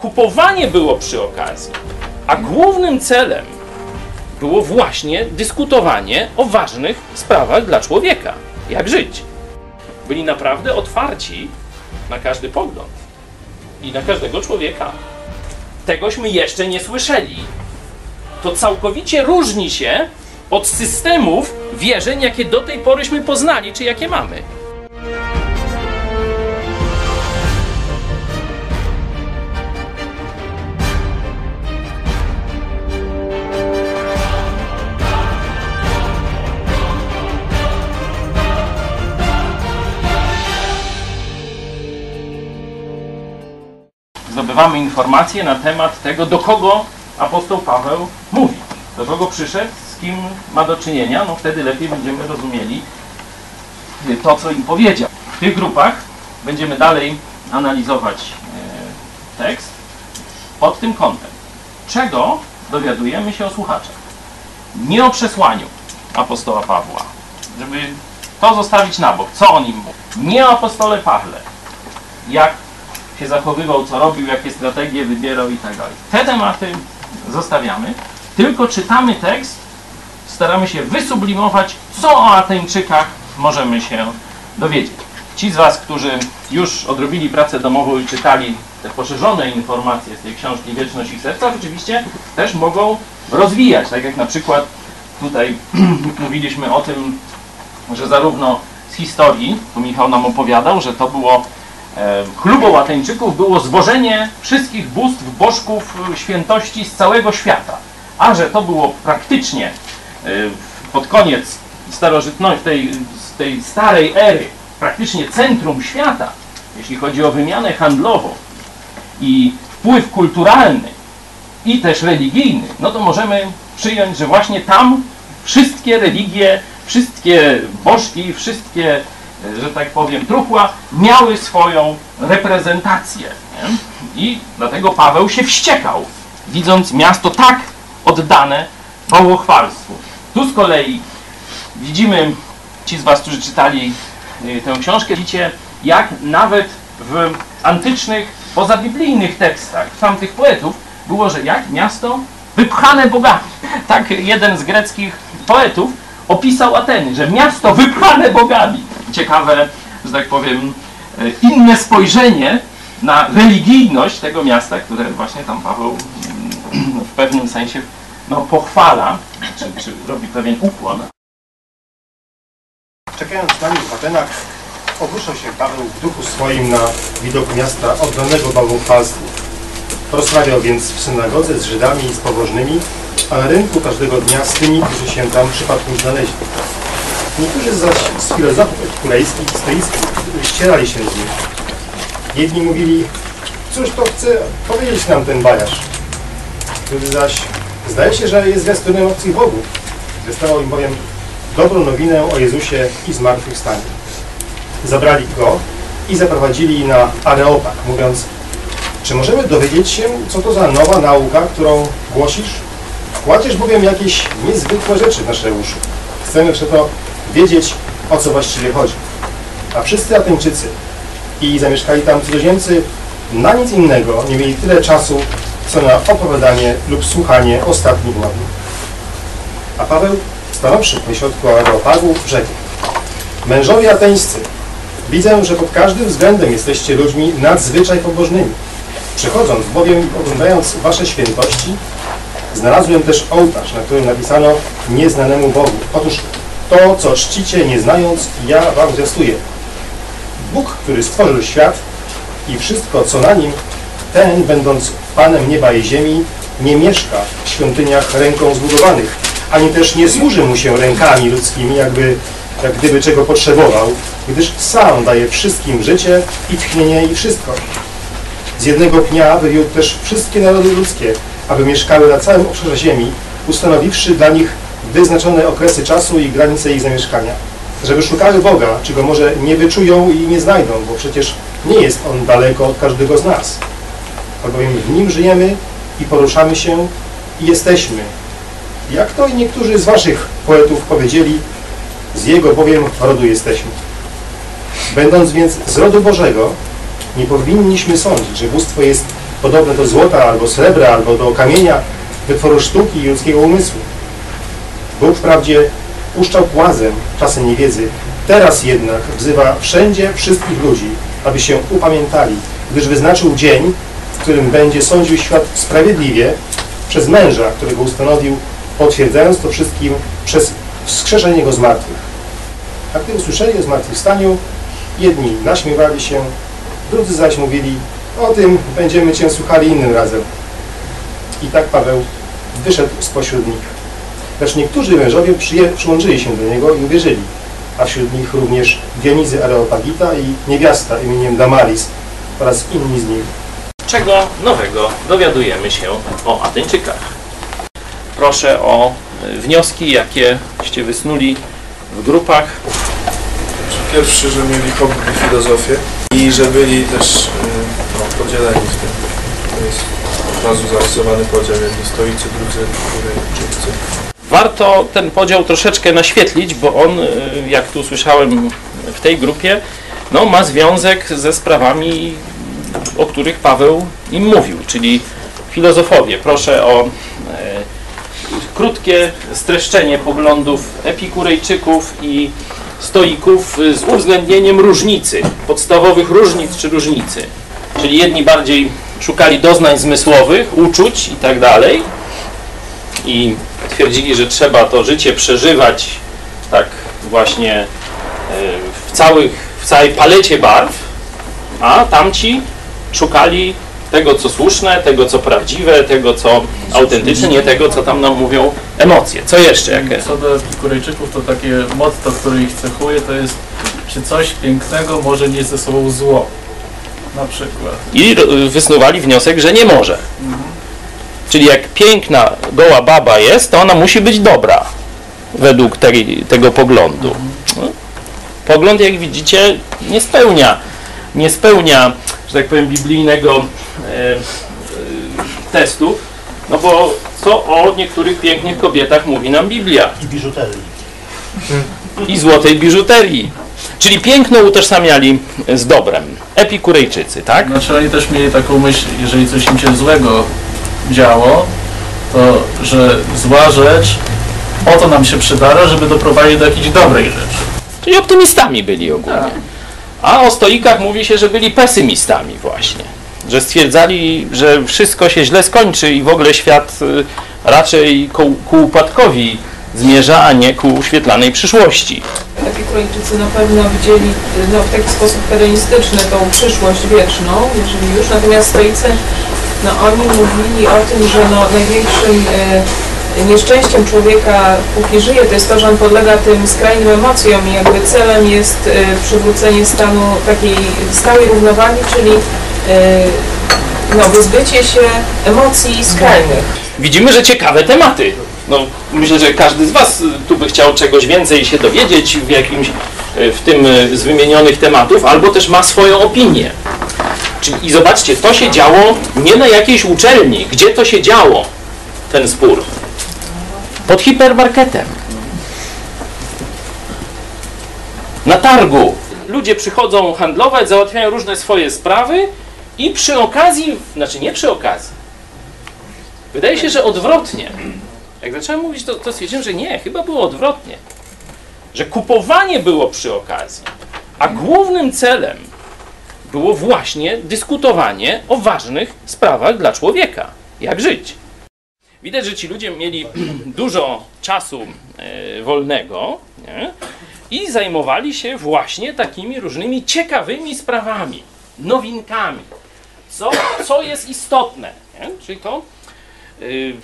kupowanie było przy okazji, a głównym celem było właśnie dyskutowanie o ważnych sprawach dla człowieka. Jak żyć. Byli naprawdę otwarci na każdy pogląd i na każdego człowieka. Tegośmy jeszcze nie słyszeli. To całkowicie różni się od systemów wierzeń, jakie do tej poryśmy poznali, czy jakie mamy. Zdobywamy informacje na temat tego, do kogo apostoł Paweł mówi, do kogo przyszedł, z kim ma do czynienia, no wtedy lepiej będziemy rozumieli to, co im powiedział. W tych grupach będziemy dalej analizować e, tekst pod tym kątem. Czego dowiadujemy się o słuchaczach? Nie o przesłaniu apostoła Pawła, żeby to zostawić na bok, co on im mówi. Nie o apostole Pawle, jak się zachowywał, co robił, jakie strategie wybierał i tak dalej. Te tematy zostawiamy, tylko czytamy tekst, staramy się wysublimować, co o Ateńczykach możemy się dowiedzieć. Ci z Was, którzy już odrobili pracę domową i czytali te poszerzone informacje z tej książki Wieczność ich serca, oczywiście też mogą rozwijać, tak jak na przykład tutaj mówiliśmy o tym, że zarówno z historii, tu Michał nam opowiadał, że to było chlubą Ateńczyków było zwożenie wszystkich bóstw, bożków, świętości z całego świata. A że to było praktycznie e, pod koniec starożytności, tej, tej starej ery, praktycznie centrum świata, jeśli chodzi o wymianę handlową i wpływ kulturalny i też religijny, no to możemy przyjąć, że właśnie tam wszystkie religie, wszystkie bożki, wszystkie że tak powiem, truchła, miały swoją reprezentację. Nie? I dlatego Paweł się wściekał, widząc miasto tak oddane bałwochwalstwu. Tu z kolei widzimy, ci z Was, którzy czytali y, tę książkę, widzicie, jak nawet w antycznych, pozabiblijnych tekstach tamtych poetów było, że jak miasto wypchane bogami. Tak jeden z greckich poetów opisał Ateny, że miasto wypchane bogami ciekawe, że tak powiem, e, inne spojrzenie na religijność tego miasta, które właśnie tam Paweł mm, w pewnym sensie no, pochwala, czy, czy robi pewien ukłon. Czekając na nich w Atenach, obruszył się Paweł w duchu swoim na widok miasta oddanego bałwochwalstwu. Rozmawiał więc w synagodze z Żydami i z pobożnymi, a na rynku każdego dnia z tymi, którzy się tam przypadkiem znaleźli. Niektórzy zaś z filozofów epikureńskich i stoickich ścierali się z nim. Jedni mówili, cóż to chce powiedzieć nam ten bajarz. Drudzy zaś, zdaje się, że jest zwiastunem obcych bogów. Wystawał im bowiem dobrą nowinę o Jezusie i zmartwychwstaniu. Zabrali go i zaprowadzili na Areopag, mówiąc, czy możemy dowiedzieć się, co to za nowa nauka, którą głosisz? Kładziesz bowiem jakieś niezwykłe rzeczy w nasze uszy. Chcemy przeto wiedzieć, o co właściwie chodzi. A wszyscy Ateńczycy i zamieszkali tam cudzoziemcy na nic innego nie mieli tyle czasu, co na opowiadanie lub słuchanie ostatnich nowin. A Paweł, stanowszy pośrodku Areopagu, rzekł Mężowie ateńscy, widzę, że pod każdym względem jesteście ludźmi nadzwyczaj pobożnymi. Przychodząc bowiem i oglądając wasze świętości, znalazłem też ołtarz, na którym napisano nieznanemu Bogu. Otóż to, co czcicie, nie znając, ja wam zwiastuję. Bóg, który stworzył świat i wszystko, co na nim, ten, będąc Panem nieba i ziemi, nie mieszka w świątyniach ręką zbudowanych, ani też nie służy mu się rękami ludzkimi, jakby, jak gdyby czego potrzebował, gdyż sam daje wszystkim życie i tchnienie i wszystko. Z jednego pnia wywiódł też wszystkie narody ludzkie, aby mieszkały na całym obszarze ziemi, ustanowiwszy dla nich wyznaczone okresy czasu i granice ich zamieszkania. Żeby szukały Boga, czego może nie wyczują i nie znajdą, bo przecież nie jest On daleko od każdego z nas. Albowiem w Nim żyjemy i poruszamy się i jesteśmy. Jak to i niektórzy z Waszych poetów powiedzieli, z Jego bowiem rodu jesteśmy. Będąc więc z rodu Bożego, nie powinniśmy sądzić, że bóstwo jest podobne do złota, albo srebra, albo do kamienia, wytworu sztuki i ludzkiego umysłu. Bóg wprawdzie puszczał płazem czasem niewiedzy, teraz jednak wzywa wszędzie wszystkich ludzi, aby się upamiętali, gdyż wyznaczył dzień, w którym będzie sądził świat sprawiedliwie przez męża, którego ustanowił, potwierdzając to wszystkim przez wskrzeszenie go z martwych. A gdy usłyszeli o zmartwychwstaniu, jedni naśmiewali się, drudzy zaś mówili, o tym będziemy Cię słuchali innym razem. I tak Paweł wyszedł spośród nich. Lecz niektórzy mężowie przyłączyli się do niego i uwierzyli, a wśród nich również Dionizy Areopagita i niewiasta imieniem Damaris oraz inni z nich. Czego nowego dowiadujemy się o Ateńczykach? Proszę o y, wnioski, jakieście wysnuli w grupach. Pierwszy, że mieli hobby filozofię i że byli też y, no, podzieleni w tym. To jest od razu zarysowany podział, jedni stoicy, drudzy Kurejczycy. Warto ten podział troszeczkę naświetlić, bo on, y, jak tu słyszałem w tej grupie, no, ma związek ze sprawami, o których Paweł im mówił, czyli filozofowie. Proszę o e, krótkie streszczenie poglądów epikurejczyków i stoików z uwzględnieniem różnicy, podstawowych różnic czy różnicy. Czyli jedni bardziej szukali doznań zmysłowych, uczuć i tak dalej i twierdzili, że trzeba to życie przeżywać tak właśnie e, w, całych, w całej palecie barw, a tamci szukali tego, co słuszne, tego, co prawdziwe, tego, co autentyczne, nie tego, co tam nam mówią emocje. Co jeszcze? Jakie? Co do Epikurejczyków, to takie motto, które ich cechuje, to jest czy coś pięknego może nieść ze sobą zło. Na przykład. I wysnuwali wniosek, że nie może. Czyli jak piękna, goła baba jest, to ona musi być dobra, według tej, tego poglądu. No. Pogląd, jak widzicie, nie spełnia, nie spełnia, że tak powiem, biblijnego e, e, testu, no bo co o niektórych pięknych kobietach mówi nam Biblia I biżuterii. i złotej biżuterii. Czyli piękno utożsamiali z dobrem. Epikurejczycy, tak? Znaczy oni też mieli taką myśl, jeżeli coś im się złego działo, to że zła rzecz po to nam się przydarza, żeby doprowadzić do jakiejś dobrej rzeczy. Czyli optymistami byli ogólnie. Tak. A o stoikach mówi się, że byli pesymistami właśnie. Że stwierdzali, że wszystko się źle skończy i w ogóle świat y, raczej ku, ku upadkowi zmierza, a nie ku świetlanej przyszłości. Epikurejczycy na pewno widzieli no, w taki sposób hedonistyczny tą przyszłość wieczną, jeżeli już, natomiast stoicy, no oni mówili o tym, że no, największym e, nieszczęściem człowieka, póki żyje, to jest to, że on podlega tym skrajnym emocjom i jakby celem jest e, przywrócenie stanu takiej stałej równowagi, czyli e, no, wyzbycie się emocji skrajnych. Widzimy, że ciekawe tematy. No, myślę, że każdy z Was tu by chciał czegoś więcej się dowiedzieć w jakimś, w tym z wymienionych tematów, albo też ma swoją opinię. Czyli, I zobaczcie, to się działo nie na jakiejś uczelni. Gdzie to się działo, ten spór? Pod hipermarketem. Na targu. Ludzie przychodzą handlować, załatwiają różne swoje sprawy i przy okazji, znaczy nie przy okazji, Wydaje się, że odwrotnie. Jak zacząłem mówić, to, to stwierdziłem, że nie, chyba było odwrotnie. Że kupowanie było przy okazji, a głównym celem było właśnie dyskutowanie o ważnych sprawach dla człowieka. Jak żyć. Widać, że ci ludzie mieli dużo czasu e, wolnego nie? i zajmowali się właśnie takimi różnymi ciekawymi sprawami, nowinkami. Co, co jest istotne. Nie? Czyli to, Y,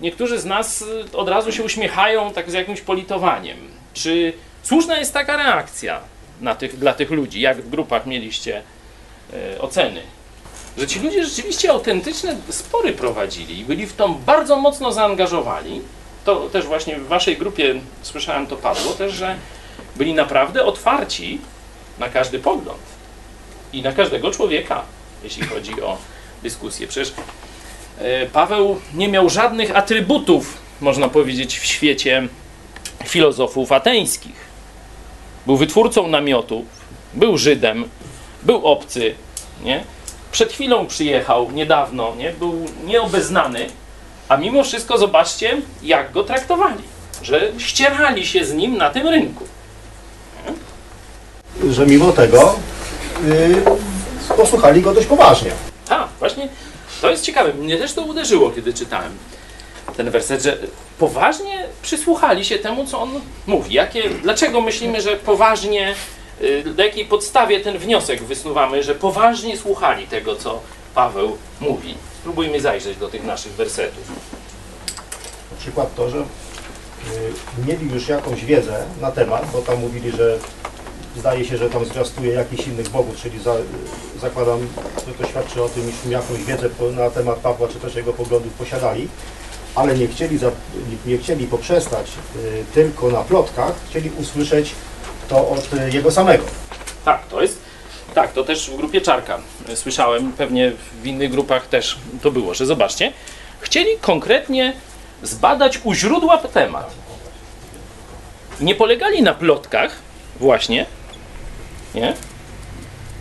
niektórzy z nas y, od razu się uśmiechają tak z jakimś politowaniem. Czy słuszna jest taka reakcja tych, dla tych ludzi? Jak w grupach mieliście y, oceny? Że ci ludzie rzeczywiście autentyczne spory prowadzili i byli w to bardzo mocno zaangażowani. To też właśnie w waszej grupie słyszałem to padło też, że byli naprawdę otwarci na każdy pogląd i na każdego człowieka, jeśli chodzi o dyskusję. Przecież E, Paweł nie miał żadnych atrybutów, można powiedzieć, w świecie filozofów ateńskich. Był wytwórcą namiotów, był Żydem, był obcy, nie? przed chwilą przyjechał, niedawno, nie? był nieobeznany, a mimo wszystko zobaczcie, jak go traktowali. Że ścierali się z nim na tym rynku. Że mimo tego yy, posłuchali go dość poważnie. A, właśnie to jest ciekawe. Mnie też to uderzyło, kiedy czytałem ten werset, że poważnie przysłuchali się temu, co on mówi. Jakie, dlaczego myślimy, że poważnie, y, na jakiej podstawie ten wniosek wysuwamy, że poważnie słuchali tego, co Paweł mówi? Spróbujmy zajrzeć do tych naszych wersetów. Na przykład to, że y, mieli już jakąś wiedzę na temat, bo tam mówili, że zdaje się, że tam zwiastuje jakichś innych bogów, czyli za, zakładam, że to świadczy o tym, iż jakąś wiedzę na temat Pawła, czy też jego poglądów posiadali, ale nie chcieli, za, nie, chcieli poprzestać y, tylko na plotkach, chcieli usłyszeć to od y, jego samego. Tak, to jest. Tak, to też w grupie Czarka y, słyszałem, pewnie w innych grupach też to było, że zobaczcie, chcieli konkretnie zbadać u źródła temat. Nie polegali na plotkach, właśnie, nie?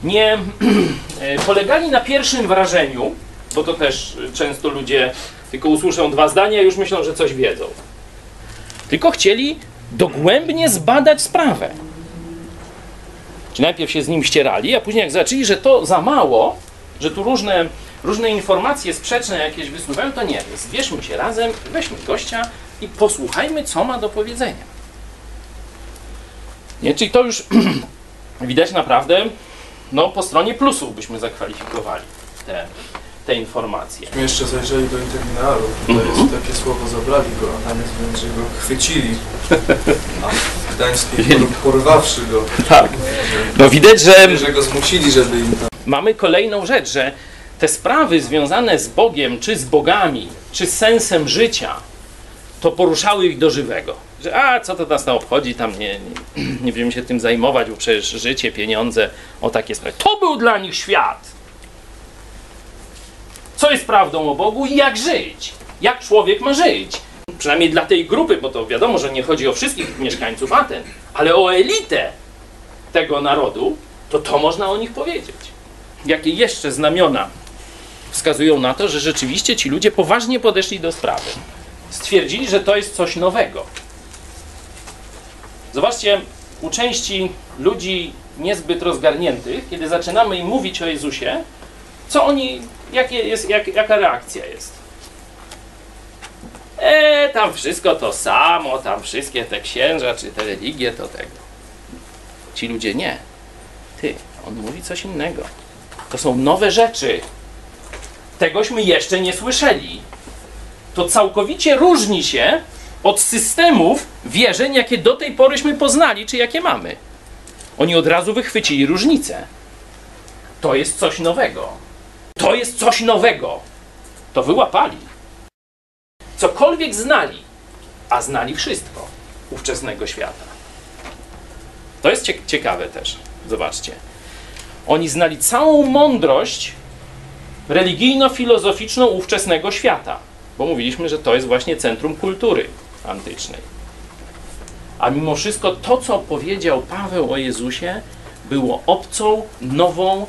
Nie polegali na pierwszym wrażeniu, bo to też często ludzie tylko usłyszą dwa zdania i już myślą, że coś wiedzą. Tylko chcieli dogłębnie zbadać sprawę. Czy najpierw się z nim ścierali, a później jak zobaczyli, że to za mało, że tu różne, różne informacje sprzeczne jakieś wysnuwają, to nie, zbierzmy się razem, weźmy gościa i posłuchajmy, co ma do powiedzenia. Nie, czyli to już widać naprawdę, no po stronie plusów byśmy zakwalifikowali te, te informacje. My jeszcze zajrzeli do interminalu, to jest takie słowo zabrali go, a tam jest wręcz, że go chwycili. A w Gdańskiej por, porwawszy go, Tak. No widać, że że go zmusili, żeby im tam mamy kolejną rzecz, że te sprawy związane z Bogiem, czy z bogami, czy z sensem życia, to poruszały ich do żywego. Że a, co to nas na obchodzi, tam nie, nie, nie będziemy się tym zajmować, bo przecież życie, pieniądze, o takie sprawy. To był dla nich świat. Co jest prawdą o Bogu i jak żyć? Jak człowiek ma żyć? Przynajmniej dla tej grupy, bo to wiadomo, że nie chodzi o wszystkich mieszkańców Aten, ale o elitę tego narodu, to to można o nich powiedzieć. Jakie jeszcze znamiona wskazują na to, że rzeczywiście ci ludzie poważnie podeszli do sprawy. Stwierdzili, że to jest coś nowego. Zobaczcie, u części ludzi niezbyt rozgarniętych, kiedy zaczynamy im mówić o Jezusie, co oni, jakie jest, jak, jaka reakcja jest? E, tam wszystko to samo, tam wszystkie te księża, czy te religie, to tego. Ci ludzie nie. Ty, on mówi coś innego. To są nowe rzeczy. Tegośmy jeszcze nie słyszeli. To całkowicie różni się od systemów wierzeń, jakie do tej poryśmy poznali, czy jakie mamy. Oni od razu wychwycili różnicę. To jest coś nowego. To jest coś nowego. To wyłapali. Cokolwiek znali, a znali wszystko ówczesnego świata. To jest cie- ciekawe też. Zobaczcie. Oni znali całą mądrość religijno-filozoficzną ówczesnego świata, bo mówiliśmy, że to jest właśnie centrum kultury antycznej. A mimo wszystko to, co powiedział Paweł o Jezusie, było obcą, nową,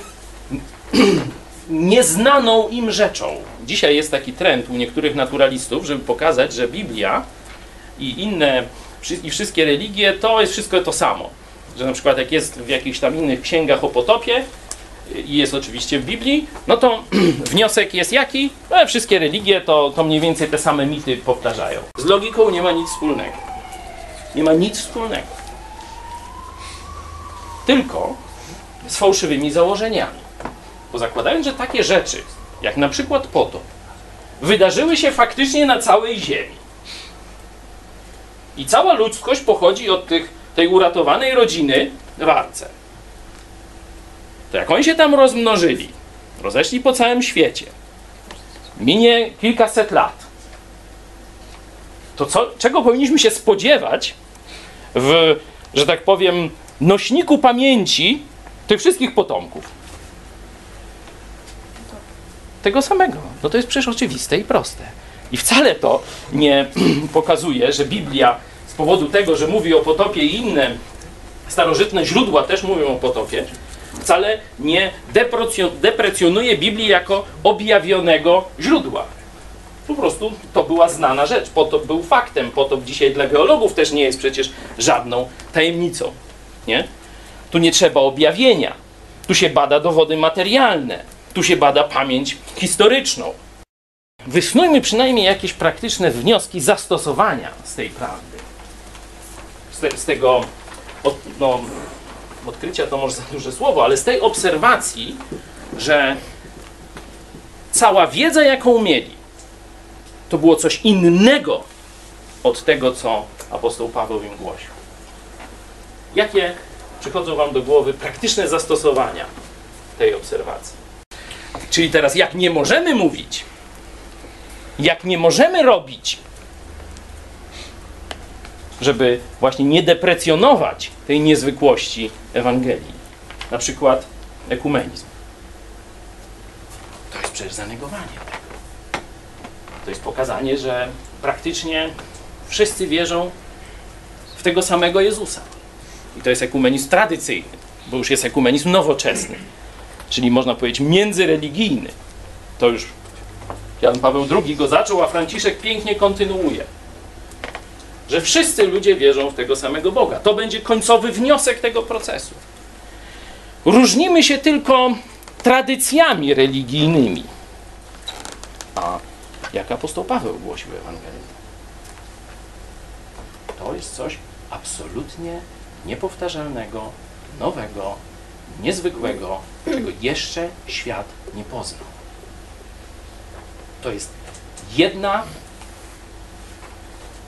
nieznaną im rzeczą. Dzisiaj jest taki trend u niektórych naturalistów, żeby pokazać, że Biblia i inne, i wszystkie religie to jest wszystko to samo. Że na przykład jak jest w jakichś tam innych księgach o potopie i jest oczywiście w Biblii, no to wniosek jest jaki? No, wszystkie religie to, to mniej więcej te same mity powtarzają. Z logiką nie ma nic wspólnego. Nie ma nic wspólnego. Tylko z fałszywymi założeniami. Bo zakładając, że takie rzeczy, jak na przykład potop, wydarzyły się faktycznie na całej Ziemi. I cała ludzkość pochodzi od tych, tej uratowanej rodziny w arce. To jak oni się tam rozmnożyli, rozeszli po całym świecie, minie kilkaset lat, to co, czego powinniśmy się spodziewać w, że tak powiem, nośniku pamięci tych wszystkich potomków? Tego samego. No to jest przecież oczywiste i proste. I wcale to nie pokazuje, że Biblia z powodu tego, że mówi o potopie i inne starożytne źródła też mówią o potopie, wcale nie deprecjo- deprecjonuje Biblii jako objawionego źródła. Po prostu to była znana rzecz, potop był faktem, potop dzisiaj dla geologów też nie jest przecież żadną tajemnicą. Nie? Tu nie trzeba objawienia, tu się bada dowody materialne, tu się bada pamięć historyczną. Wysnujmy przynajmniej jakieś praktyczne wnioski zastosowania z tej prawdy. Z, te, z tego od, no, odkrycia to może za duże słowo, ale z tej obserwacji, że cała wiedza, jaką mieli, to było coś innego od tego, co apostoł Paweł im głosił. Jakie przychodzą Wam do głowy praktyczne zastosowania tej obserwacji? Czyli teraz, jak nie możemy mówić, jak nie możemy robić, żeby właśnie nie deprecjonować tej niezwykłości Ewangelii. Na przykład ekumenizm. To jest przecież zanegowanie. To jest pokazanie, że praktycznie wszyscy wierzą w tego samego Jezusa. I to jest ekumenizm tradycyjny, bo już jest ekumenizm nowoczesny, czyli można powiedzieć międzyreligijny. To już Jan Paweł II go zaczął, a Franciszek pięknie kontynuuje. Że wszyscy ludzie wierzą w tego samego Boga. To będzie końcowy wniosek tego procesu. Różnimy się tylko tradycjami religijnymi. A jak apostoł Paweł głosił Ewangelię? To jest coś absolutnie niepowtarzalnego, nowego, niezwykłego, czego jeszcze świat nie poznał. To jest jedna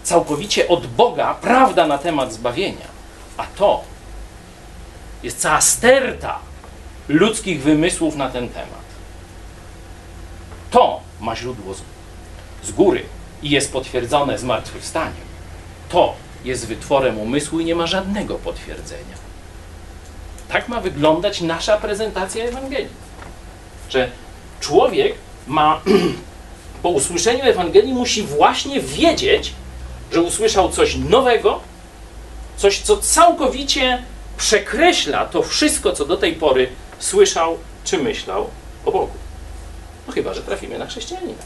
całkowicie od Boga prawda na temat zbawienia, a to jest cała sterta ludzkich wymysłów na ten temat. To ma źródło z, góry i jest potwierdzone zmartwychwstaniem. To jest wytworem umysłu i nie ma żadnego potwierdzenia. Tak ma wyglądać nasza prezentacja Ewangelii. Że człowiek ma po usłyszeniu Ewangelii musi właśnie wiedzieć, że usłyszał coś nowego, coś, co całkowicie przekreśla to wszystko, co do tej pory słyszał czy myślał o Bogu. No chyba, że trafimy na chrześcijanina.